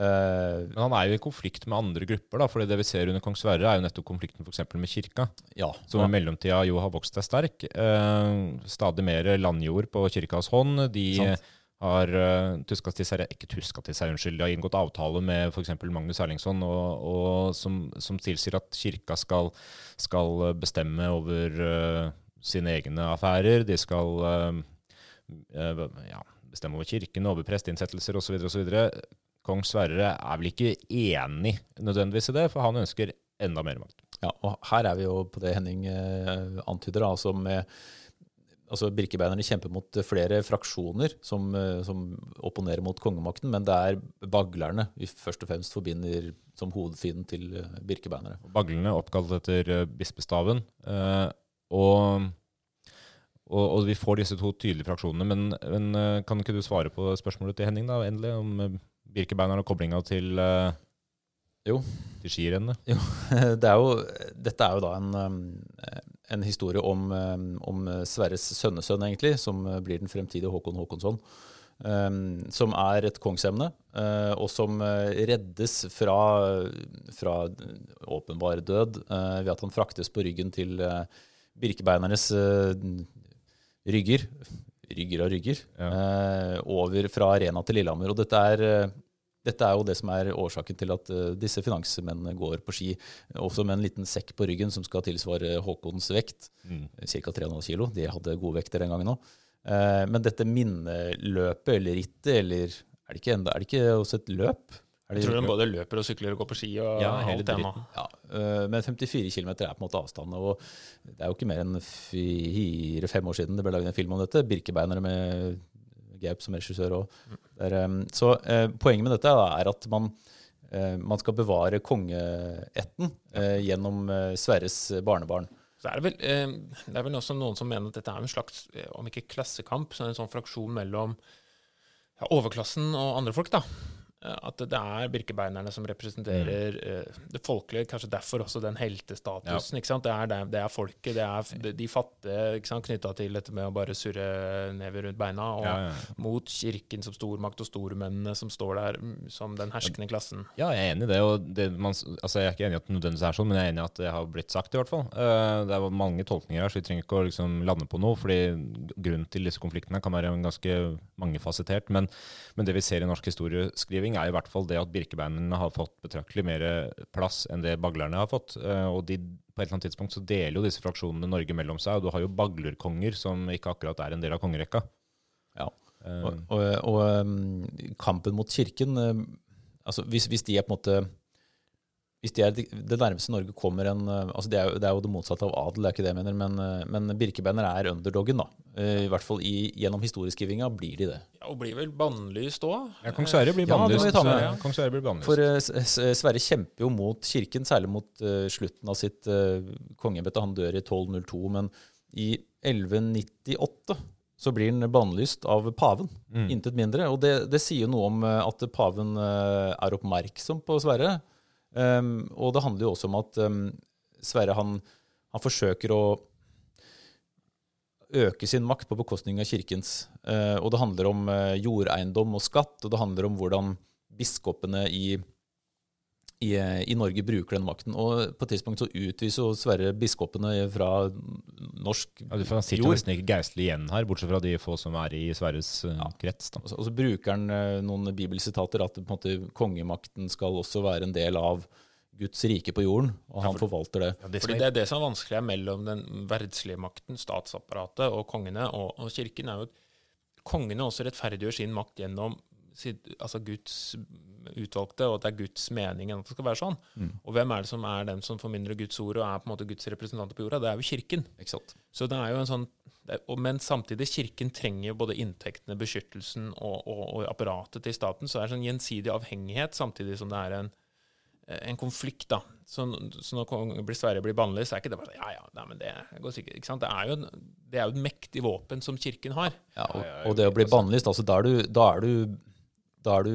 Eh, Men han er jo i konflikt med andre grupper, da, fordi det vi ser under kong Sverre, er jo nettopp konflikten for med kirka, ja. som i mellomtida jo har vokst seg sterk. Eh, stadig mer landjord på kirkas hånd. De Sant. har uh, tuska til seg, ikke tuska til seg, unnskyld, de har inngått avtale med f.eks. Magnus Erlingsson, og, og som, som tilsier at kirka skal, skal bestemme over uh, sine egne affærer. De skal uh, uh, ja, bestemme over kirken, over presteinnsettelser osv. Kong Sverre er vel ikke enig nødvendigvis i det, for han ønsker enda mer makt. Ja, og her er vi jo på det Henning eh, antyder, da, altså med altså Birkebeinerne kjemper mot flere fraksjoner som, eh, som opponerer mot kongemakten, men det er baglerne vi først og fremst forbinder som hovedfienden til Birkebeinerne. birkebeinere. Baglene oppkalt etter eh, bispestaven. eh, og, og, og vi får disse to tydelige fraksjonene. Men, men eh, kan ikke du svare på spørsmålet til Henning, da, endelig, om eh, Birkebeinerne og koblinga til, uh, Jo. til skirennene? Det er jo, dette er jo da en, um, en historie om, um, om Sverres sønnesønn, egentlig, som blir den fremtidige Håkon Håkonsson. Som er et kongsemne, og som reddes fra, fra åpenbar død ved at han fraktes på ryggen til birkebeinernes rygger. Rygger av rygger. uh, over fra Arena til Lillehammer. Og dette er uh, dette er jo det som er årsaken til at uh, disse finansmennene går på ski, også med en liten sekk på ryggen som skal tilsvare Håkons vekt, Mm. ca. 3,5 kilo. De hadde gode vekter den gangen òg. Men dette minneløpet eller rittet, eller er det ikke, er det ikke også et løp? Jeg tror de både løper og sykler og går på ski og Ja, hele alt det ja, uh, men 54 km er på en måte avstanden. Og det er jo ikke mer enn fire-fem år siden det ble laget en film om dette. Birkebeinere med Gaup som regissør òg. Så eh, poenget med dette er at man, eh, man skal bevare kongeætten eh, gjennom Sverres barnebarn. Så er det, vel, det er vel også noen som mener at dette er en slags, om ikke klassekamp, så en sånn fraksjon mellom ja, overklassen og andre folk, da. Eh, at det er birkebeinerne som representerer eh, det folkelige, kanskje derfor også den heltestatusen. ikke sant? Det er, det, det er folket, det er de, de fattige knytta til dette med å bare surre never rundt beina, og Ja, ja. mot kirken som stormakt og stormennene som står der mm, som den herskende klassen. Ja, jeg er enig i det. og det man, altså Jeg er ikke enig i at det nødvendigvis er sånn, men jeg er enig i at det har blitt sagt, i hvert fall. Eh, det er mange tolkninger her, så vi trenger ikke å liksom lande på noe. fordi grunnen til disse konfliktene kan være ganske mangefasettert. Men, men det vi ser i norsk historieskriving, er i hvert fall det at birkebeinerne har fått betraktelig mer plass enn det baglerne har fått. Eh, og de, på et eller annet tidspunkt så deler jo disse fraksjonene Norge mellom seg, og du har jo baglerkonger som ikke akkurat er en del av kongerekka. Ja. Eh, Og, og, og um, kampen mot kirken um, altså hvis, hvis de er på en måte hvis de er det nærmeste Norge kommer en uh, altså det, er jo, det er jo det motsatte av adel, det er ikke det jeg mener, men, uh, men birkebeiner er underdoggen. da. Uh, I hvert fall i, gjennom historieskrivinga blir de det. Ja, og blir vel bannlyst òg. ja, Kong Sverre blir Ja, bannlyst. med. Ja, Kong Sverre blir bannlyst. For uh, Sverre kjemper jo mot kirken, særlig mot uh, slutten av sitt uh, kongeembete. Han dør i 1202, men i 1198 så blir han bannlyst av paven. Intet mindre. Og det, det sier jo noe om at paven uh, er oppmerksom på Sverre. Um, og det handler jo også om at um, Sverre han, han forsøker å øke sin makt på bekostning av kirkens. Uh, og det handler om uh, jordeiendom og skatt, og det handler om hvordan biskopene i, i, eh, i Norge bruker den makten. Og på et tidspunkt så utviser jo Sverre biskopene fra norsk Ja, du får- han sitter jo jord. nesten ikke geistlig igjen her, bortsett fra de få som er i Sverres ja. krets. da. Og så, og så bruker han eh, noen bibelsitater at på en måte, kongemakten skal også være en del av Guds rike på jorden, og han forvalter det. Fordi Det er det som er vanskelig er mellom den verdslige makten, statsapparatet, og kongene. Og, og kirken er jo at Kongene også rettferdiggjør sin makt gjennom altså Guds utvalgte, og at det er Guds mening at det skal være sånn. Og hvem er det som er den som formidler Guds ord og er på en måte Guds representanter på jorda? Det er jo Kirken. Så det er jo en sånn er, og, Men samtidig, Kirken trenger jo både inntektene, beskyttelsen og, og, og apparatet til staten. Så det er sånn gjensidig avhengighet, samtidig som det er en, en konflikt. da. Så, så når kong blir Sverre blir bannlyst, så er ikke det bare sånn Ja, ja, nei, men det går sikkert ikke sant? Det er jo, en, det er jo et mektig våpen som Kirken har. Ja, og, og det å bli bannlyst, altså da er du, da er du, da du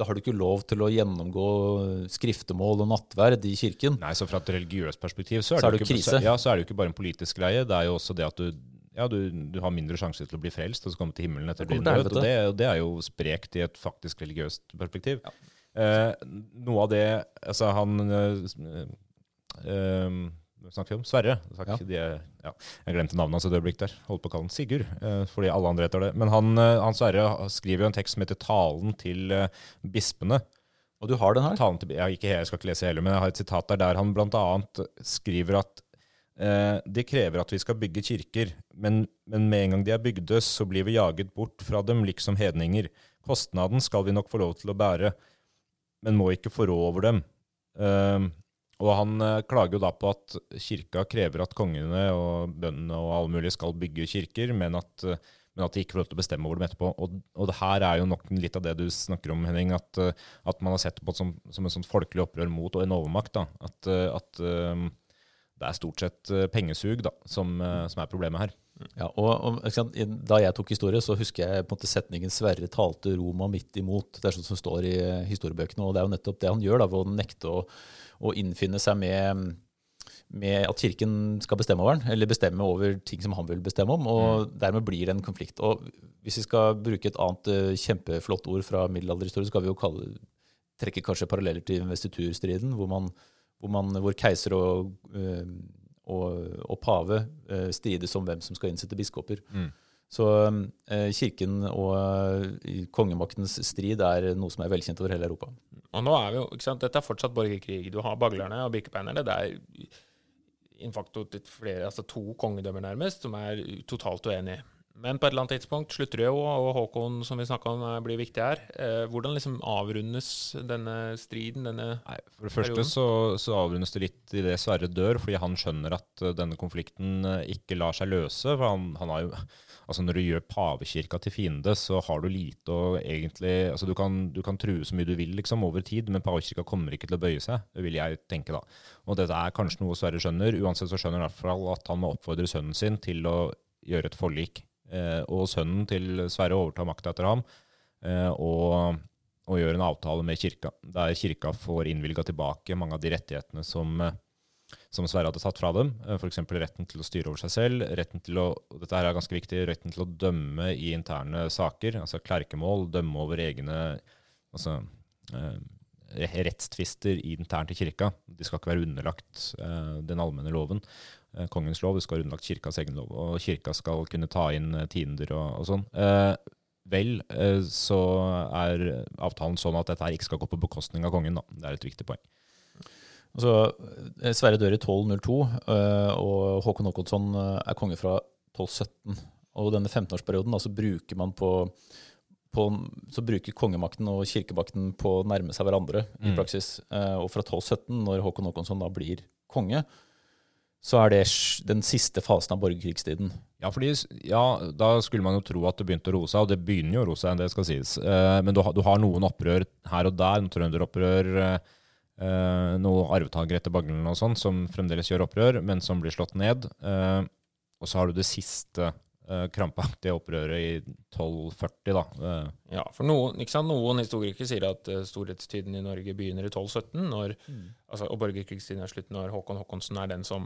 da har du ikke lov til å gjennomgå skriftemål og nattverd i kirken. Nei, så fra et religiøst perspektiv så er, Så er det, ikke, krise. ja, så er det jo ikke bare en politisk greie. Det er jo også det at du, ja, du, du har mindre sjanse til å bli frelst og så komme til himmelen etter din død. Og det, det er jo sprekt i et faktisk religiøst perspektiv. Eh, noe av det Altså, han eh, eh, Hva snakker vi om? Sverre. Takk. Ja. De, ja. Jeg glemte navnet hans et øyeblikk der. Holdt på å kalle han Sigurd, eh, fordi alle andre heter det. Men han, eh, han Sverre skriver jo en tekst som heter 'Talen til eh, bispene'. Og du har den her? Talen til, jeg, ikke, jeg skal ikke lese hele, men jeg har et sitat der der han bl.a. skriver at eh, det krever at vi skal bygge kirker, men, men med en gang de er bygde, så blir vi jaget bort fra dem liksom hedninger. Kostnaden skal vi nok få lov til å bære, men må ikke få råd over dem. Eh, og han eh, klager jo da på at kirka krever at kongene og bøndene og alle mulige skal bygge kirker, men at, eh, men at de ikke får lov til å bestemme over dem etterpå. Og, og det her er jo nok litt av det du snakker om, Henning, at, eh, at man har sett på det som, som et sånt folkelig opprør mot og en overmakt. Da. At, at det er stort sett pengesug da, som, som er problemet her. Ja, og, og Da jeg tok historie, så husker jeg på en måte setningen 'Sverre talte Roma midt imot'. Det er sånn som står i historiebøkene. Og det er jo nettopp det han gjør, da, ved å nekte å, å innfinne seg med, med at kirken skal bestemme over den, eller bestemme over ting som han vil bestemme om. Og dermed blir det en konflikt. Og hvis vi skal bruke et annet eh, kjempeflott ord fra middelalderhistorie, så skal vi jo kalle, trekke kanskje paralleller til investiturstriden, hvor, man, hvor, man, hvor keiser og eh, og, og pave eh, strides om hvem som skal innsette biskoper. Så eh, kirken og kongemaktens strid er noe som er velkjent over hele Europa. Og nå er vi jo, ikke sant, Dette er fortsatt borgerkrig. Du har baglerne og birkebeinerne. Det er in facto til flere, altså to kongedømmer nærmest, som er totalt uenige. Men på et eller annet tidspunkt slutter det jo, og Håkon, som vi snakka om, blir viktig her. Eh, hvordan liksom avrundes denne striden, denne Nei, For det første så, så avrundes det litt i det Sverre dør, fordi han skjønner at eh, denne konflikten eh, ikke lar seg løse. for han, han har jo, altså Når du gjør pavekirka til fiende, så har du lite å egentlig altså Du kan, du kan true så mye du vil liksom over tid, men pavekirka kommer ikke til å bøye seg. Det vil jeg tenke da. Og dette er kanskje noe Sverre skjønner. Uansett så skjønner han i hvert fall at han må oppfordre sønnen sin til å gjøre et forlik. Eh, og sønnen til Sverre overtar makta etter ham. Eh, og, og gjør en avtale med kirka, der kirka får innvilga tilbake mange av de rettighetene som, eh, som Sverre hadde tatt fra dem. F.eks. retten til å styre over seg selv, retten til å dette her er ganske viktig, retten til å dømme i interne saker, altså klerkemål, dømme over egne altså, eh, rettstvister internt i kirka. De skal ikke være underlagt eh, den allmenne loven, eh, kongens lov. Skal være underlagt kirkas egen lov. Og kirka skal kunne ta inn eh, tiender og, og sånn. Eh, vel, eh, så er avtalen sånn at dette her ikke skal gå på bekostning av kongen. Da. Det er et viktig poeng. Altså, eh, Sverre dør i 1202, eh, og Håkon Håkonsson eh, er konge fra 1217. Og denne 15-årsperioden altså, bruker man på, på så bruker kongemakten og kirkemakten på å nærme seg hverandre i Mm. praksis. Eh, Og fra 1217, når Håkon Håkonsson da blir konge, så er det den siste fasen av borgerkrigstiden. Ja, fordi, ja, da skulle man jo tro at det begynte å roe seg, og det begynner jo å roe seg, det skal sies. Men du, har- du har noen opprør her og der, noen trønderopprør, eh, eh, noen arvtakere etter Baglen og sånn, som fremdeles gjør opprør, men som blir slått ned. Uh, og så har du det siste uh, krampaktige opprøret i 1240, da. Ja, for noen, sant? noen historikere sier at storhetstiden i Norge begynner i 1217, når, altså, og borgerkrigstiden er slutt når Håkon Håkonsen er den som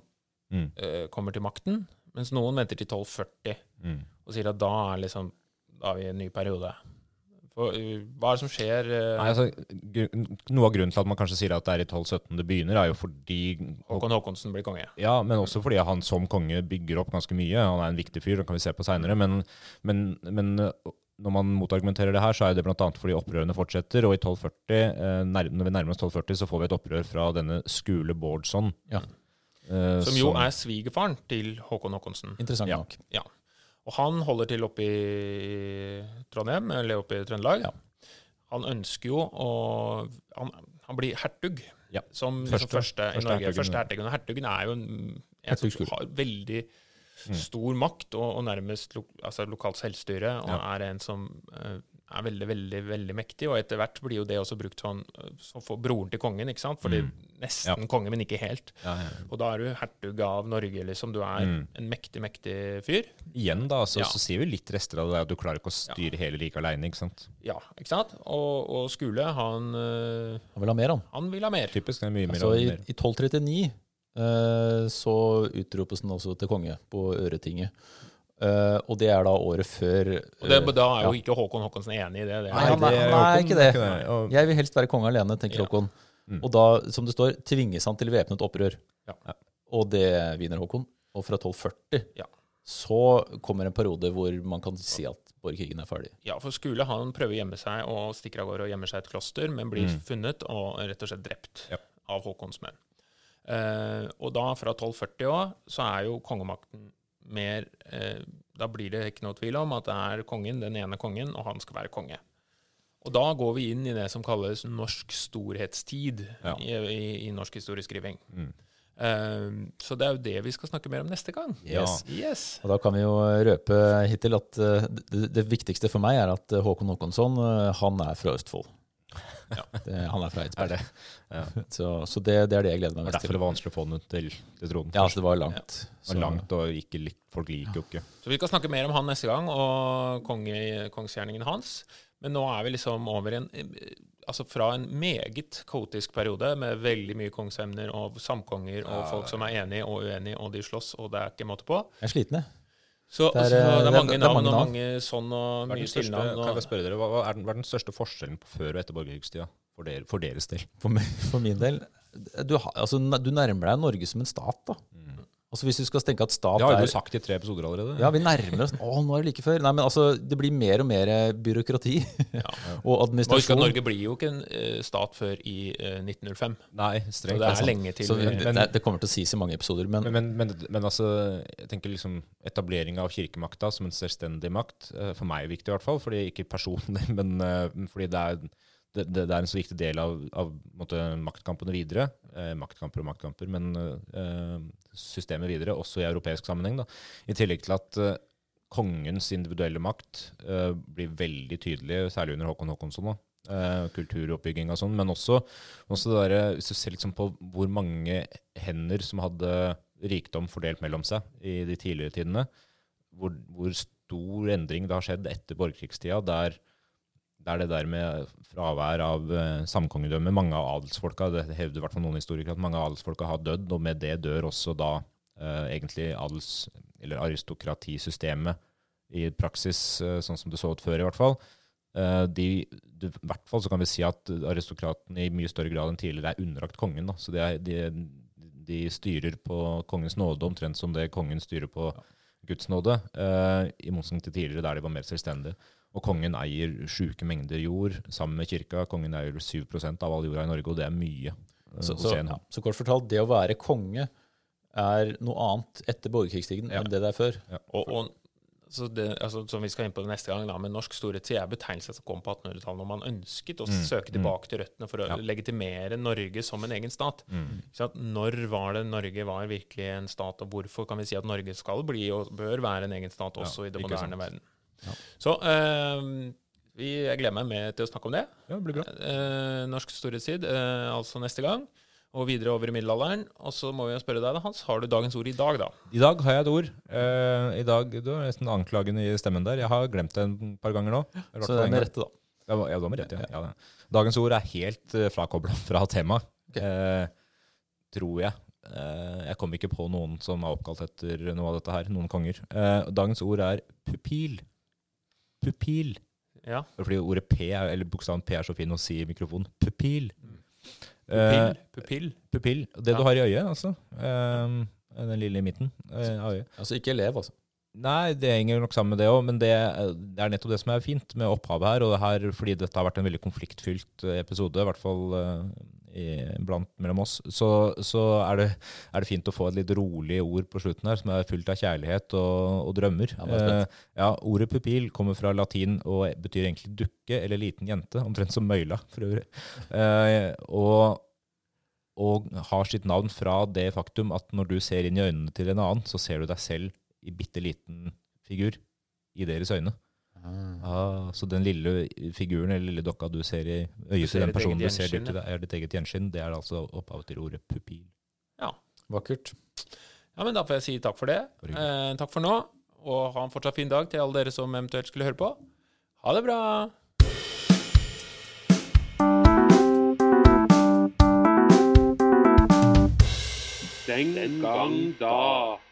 mm, kommer til makten, mens noen venter til 1240 mm. og sier at da er, liksom, da er vi i en ny periode. Eh, hva er det som skjer? eh, Nei, altså, noe av grunnen til at man kanskje sier at det er i 1217 det begynner, er jo fordi Håkon Håkonsen blir konge. Ja, men også fordi han som konge bygger opp ganske mye. Han er en viktig fyr, det kan vi se på seinere. Men, men, men uh, når man motargumenterer det her, så er det bl.a. fordi opprørene fortsetter. Og i 1240, eh, når vi nærmer oss 1240, så får vi et opprør fra denne Skule Bårdsson. Ja. eh, Som jo er svigerfaren til Håkon Håkonsen. Interessant nok. Ja. Og han holder til oppe i Trondheim, eller oppe i Trøndelag. Ja. Han ønsker jo å Han, han blir hertug. Ja. Som liksom Første- første, i Norge. hertugen, Første hertugen. Og hertugen er jo en, en som har veldig Mm. stor makt og, og nærmest lo, altså lokalt selvstyre, og Ja. er en som eh, er veldig, veldig veldig mektig. Og etter hvert blir jo det også brukt sånn eh, som for broren til kongen, ikke sant? Fordi Mm. nesten konge, men ikke helt. ja, ja. Og da er du hertug av Norge, liksom. Du er Mm. en mektig, mektig fyr. Igjen, da, så, Ja. så sier vi litt rester av det at du klarer ikke å styre hele riket aleine. Ikke sant? Ja, ikke sant? Og, og Skule, han, eh, Han vil ha mer, han. han vil ha mer. Typisk. Det er mye mer. Altså, i. I 1239 eh, så utropes den også til konge på Øretinget. Eh, og det er da året før Og det, eh, da er jo ja. ikke Håkon Håkonsen enig i det. det Nei, han er- det han er ikke det. Jeg vil helst være konge alene, tenker Ja. Håkon. Mm. Og da, som det står, tvinges han til væpnet opprør. Ja. Og det vinner Håkon. Og fra 1240 Ja. så kommer en periode hvor man kan si at borgerkrigen er ferdig. ja, for Skule han prøver å gjemme seg og stikker av gårde og gjemmer seg i et kloster, men blir Mm. funnet og rett og slett drept Ja. av Håkons menn. Uh, og da, fra 1240 òg, så er jo kongemakten mer eh, Da blir det ikke noe tvil om at det er kongen, den ene kongen, og han skal være konge. Og da går vi inn i det som kalles norsk storhetstid Ja. i, i, i norsk historieskriving. Mm. Eh, så det er jo det vi skal snakke mer om neste gang. Yes. Yes. Og da kan vi jo røpe hittil at eh, det, det viktigste for meg er at eh, Håkon Håkonsson eh, han er fra Østfold. Det, han er fra Eidsberg. Er det. Ja. Så, så det, det er det jeg gleder meg Og til. derfor det var vanskelig å få den ut til, til tronen. Ja, altså det var langt. Det var langt, og ikke, folk liker jo ikke Så vi skal snakke mer om han neste gang, og konge, kongsgjerningen hans. Men nå er vi liksom over en Altså fra en meget kaotisk periode med veldig mye kongsemner og samkonger og Ja. folk som er enige og uenige, og de slåss, og det er ikke måte på. Jeg er sliten, jeg. Så Det det er, eh, det er det- mange det er navn mange og navn. mange sånn og mye tilnavn. kan jeg spørre dere, hva hva er den, hva er den største forskjellen på før og etter borgerkrigstida? For, der, for deres del. For, meg, for min del du, altså, du nærmer deg Norge som en stat, da. Altså Hvis du skal tenke at stat Det har jo er sagt i tre episoder allerede. Ja, vi nærmer oss Å, nå er det like før. Nei, men altså, det blir mer og mer byråkrati ja. og administrasjon. Husk at. Norge blir jo ikke en eh, stat før i eh, 1905. Nei, Så det er sant. lenge til Så vi- det, det, det kommer til å sies i mange episoder, men, Men, men, men, men altså, jeg tenker liksom etablering av kirkemakta som en selvstendig makt, eh, for meg er viktig i hvert fall, fordi ikke personlig, men eh, fordi det er, det, det er en så viktig del av, av på måte, maktkampene videre. Eh, maktkamper og maktkamper, men eh, systemet videre, også i europeisk sammenheng. Da. I tillegg til at eh, kongens individuelle makt eh, blir veldig tydelig, særlig under Håkon Håkonsson. da. Eh, kulturoppbygging og sånn, men også, også det der, hvis du ser liksom på hvor mange hender som hadde rikdom fordelt mellom seg i de tidligere tidene, hvor, hvor stor endring det har skjedd etter borgerkrigstida, der, det er det der med fravær av uh, samkongedømme. Mange av adelsfolka, det hevder i hvert fall noen historikere, at mange av adelsfolka har dødd, og med det dør også da uh, egentlig adels- eller aristokratisystemet i praksis, uh, sånn som det så ut før, i hvert fall. De, de, I hvert fall så kan vi si at aristokratene i mye større grad enn tidligere er underlagt kongen. Da. Så de, er, de, de styrer på kongens nåde, omtrent som det kongen styrer på Guds nåde, i motsetning til tidligere, der de var mer selvstendige. Og kongen eier sjuke mengder jord sammen med kirka. Kongen eier 7% av all jorda i Norge, og det er mye. uh, Så, så, ja. så kort fortalt, det å være konge er noe annet etter borgerkrigstiden Ja. enn det det er før. Og, og så det, altså, som vi skal inn på neste gang, da, men norsk storhetstid er betegnelse som kom på 1800-tallet når man ønsket å Mm, søke tilbake til røttene for å Ja. legitimere Norge som en egen stat. Mm. Så at Når var det Norge var virkelig en stat, og hvorfor kan vi si at Norge skal bli og bør være en egen stat også Ja, i det moderne verden? Ja. Så eh, vi, jeg gleder meg med til å snakke om det. Ja, det blir bra. Eh, norsk storhetstid, eh, altså neste gang. Og videre over i middelalderen. Og så må vi spørre deg, da, Hans, har du dagens ord i dag, da? I dag har jeg et ord. Eh, I dag, Du har nesten anklagende i stemmen der. Jeg har glemt det et par ganger nå. Så det er med rette, da. Ja, ja, du har med rette, ja. ja. Dagens ord er helt uh, frakobla fra temaet, okay. eh, tror jeg. Eh, jeg kom ikke på noen som er oppkalt etter noe av dette her. Noen konger. Eh, dagens ord er pupil. Pupil. Ja. Fordi ordet P, er, eller bokstaven P er så fin å si i mikrofonen. Pupil. Pupill. Eh, Pupill. pupill. Det Ja. du har i øyet, altså. Eh, den lille i midten eh, av øyet. Altså ikke elev, altså. Nei, det henger nok sammen med det òg, men det, det er nettopp det som er fint med opphavet her. Og det her, fordi dette har vært en veldig konfliktfylt eh, episode, i hvert fall eh, i, blant mellom oss, så, så er, det, er det fint å få et litt rolig ord på slutten her, som er fullt av kjærlighet og, og drømmer. Ja. Eh, ja, Ordet pupil kommer fra latin og betyr egentlig dukke eller liten jente, omtrent som møyla for øvrig. Eh, og og har sitt navn fra det faktum at når du ser inn i øynene til en annen, så ser du deg selv i bitte liten figur i deres øyne. Ah, så den lille figuren eller lille dokka du ser i øyet til den personen du ser deg, er ditt eget gjenskinn. Det er altså opphavet til ordet pupil. Ja, Vakkert. Ja, men da får jeg si takk for det. Eh, takk for nå, og ha en fortsatt fin dag til alle dere som eventuelt skulle høre på. Ha det bra! Den gang da.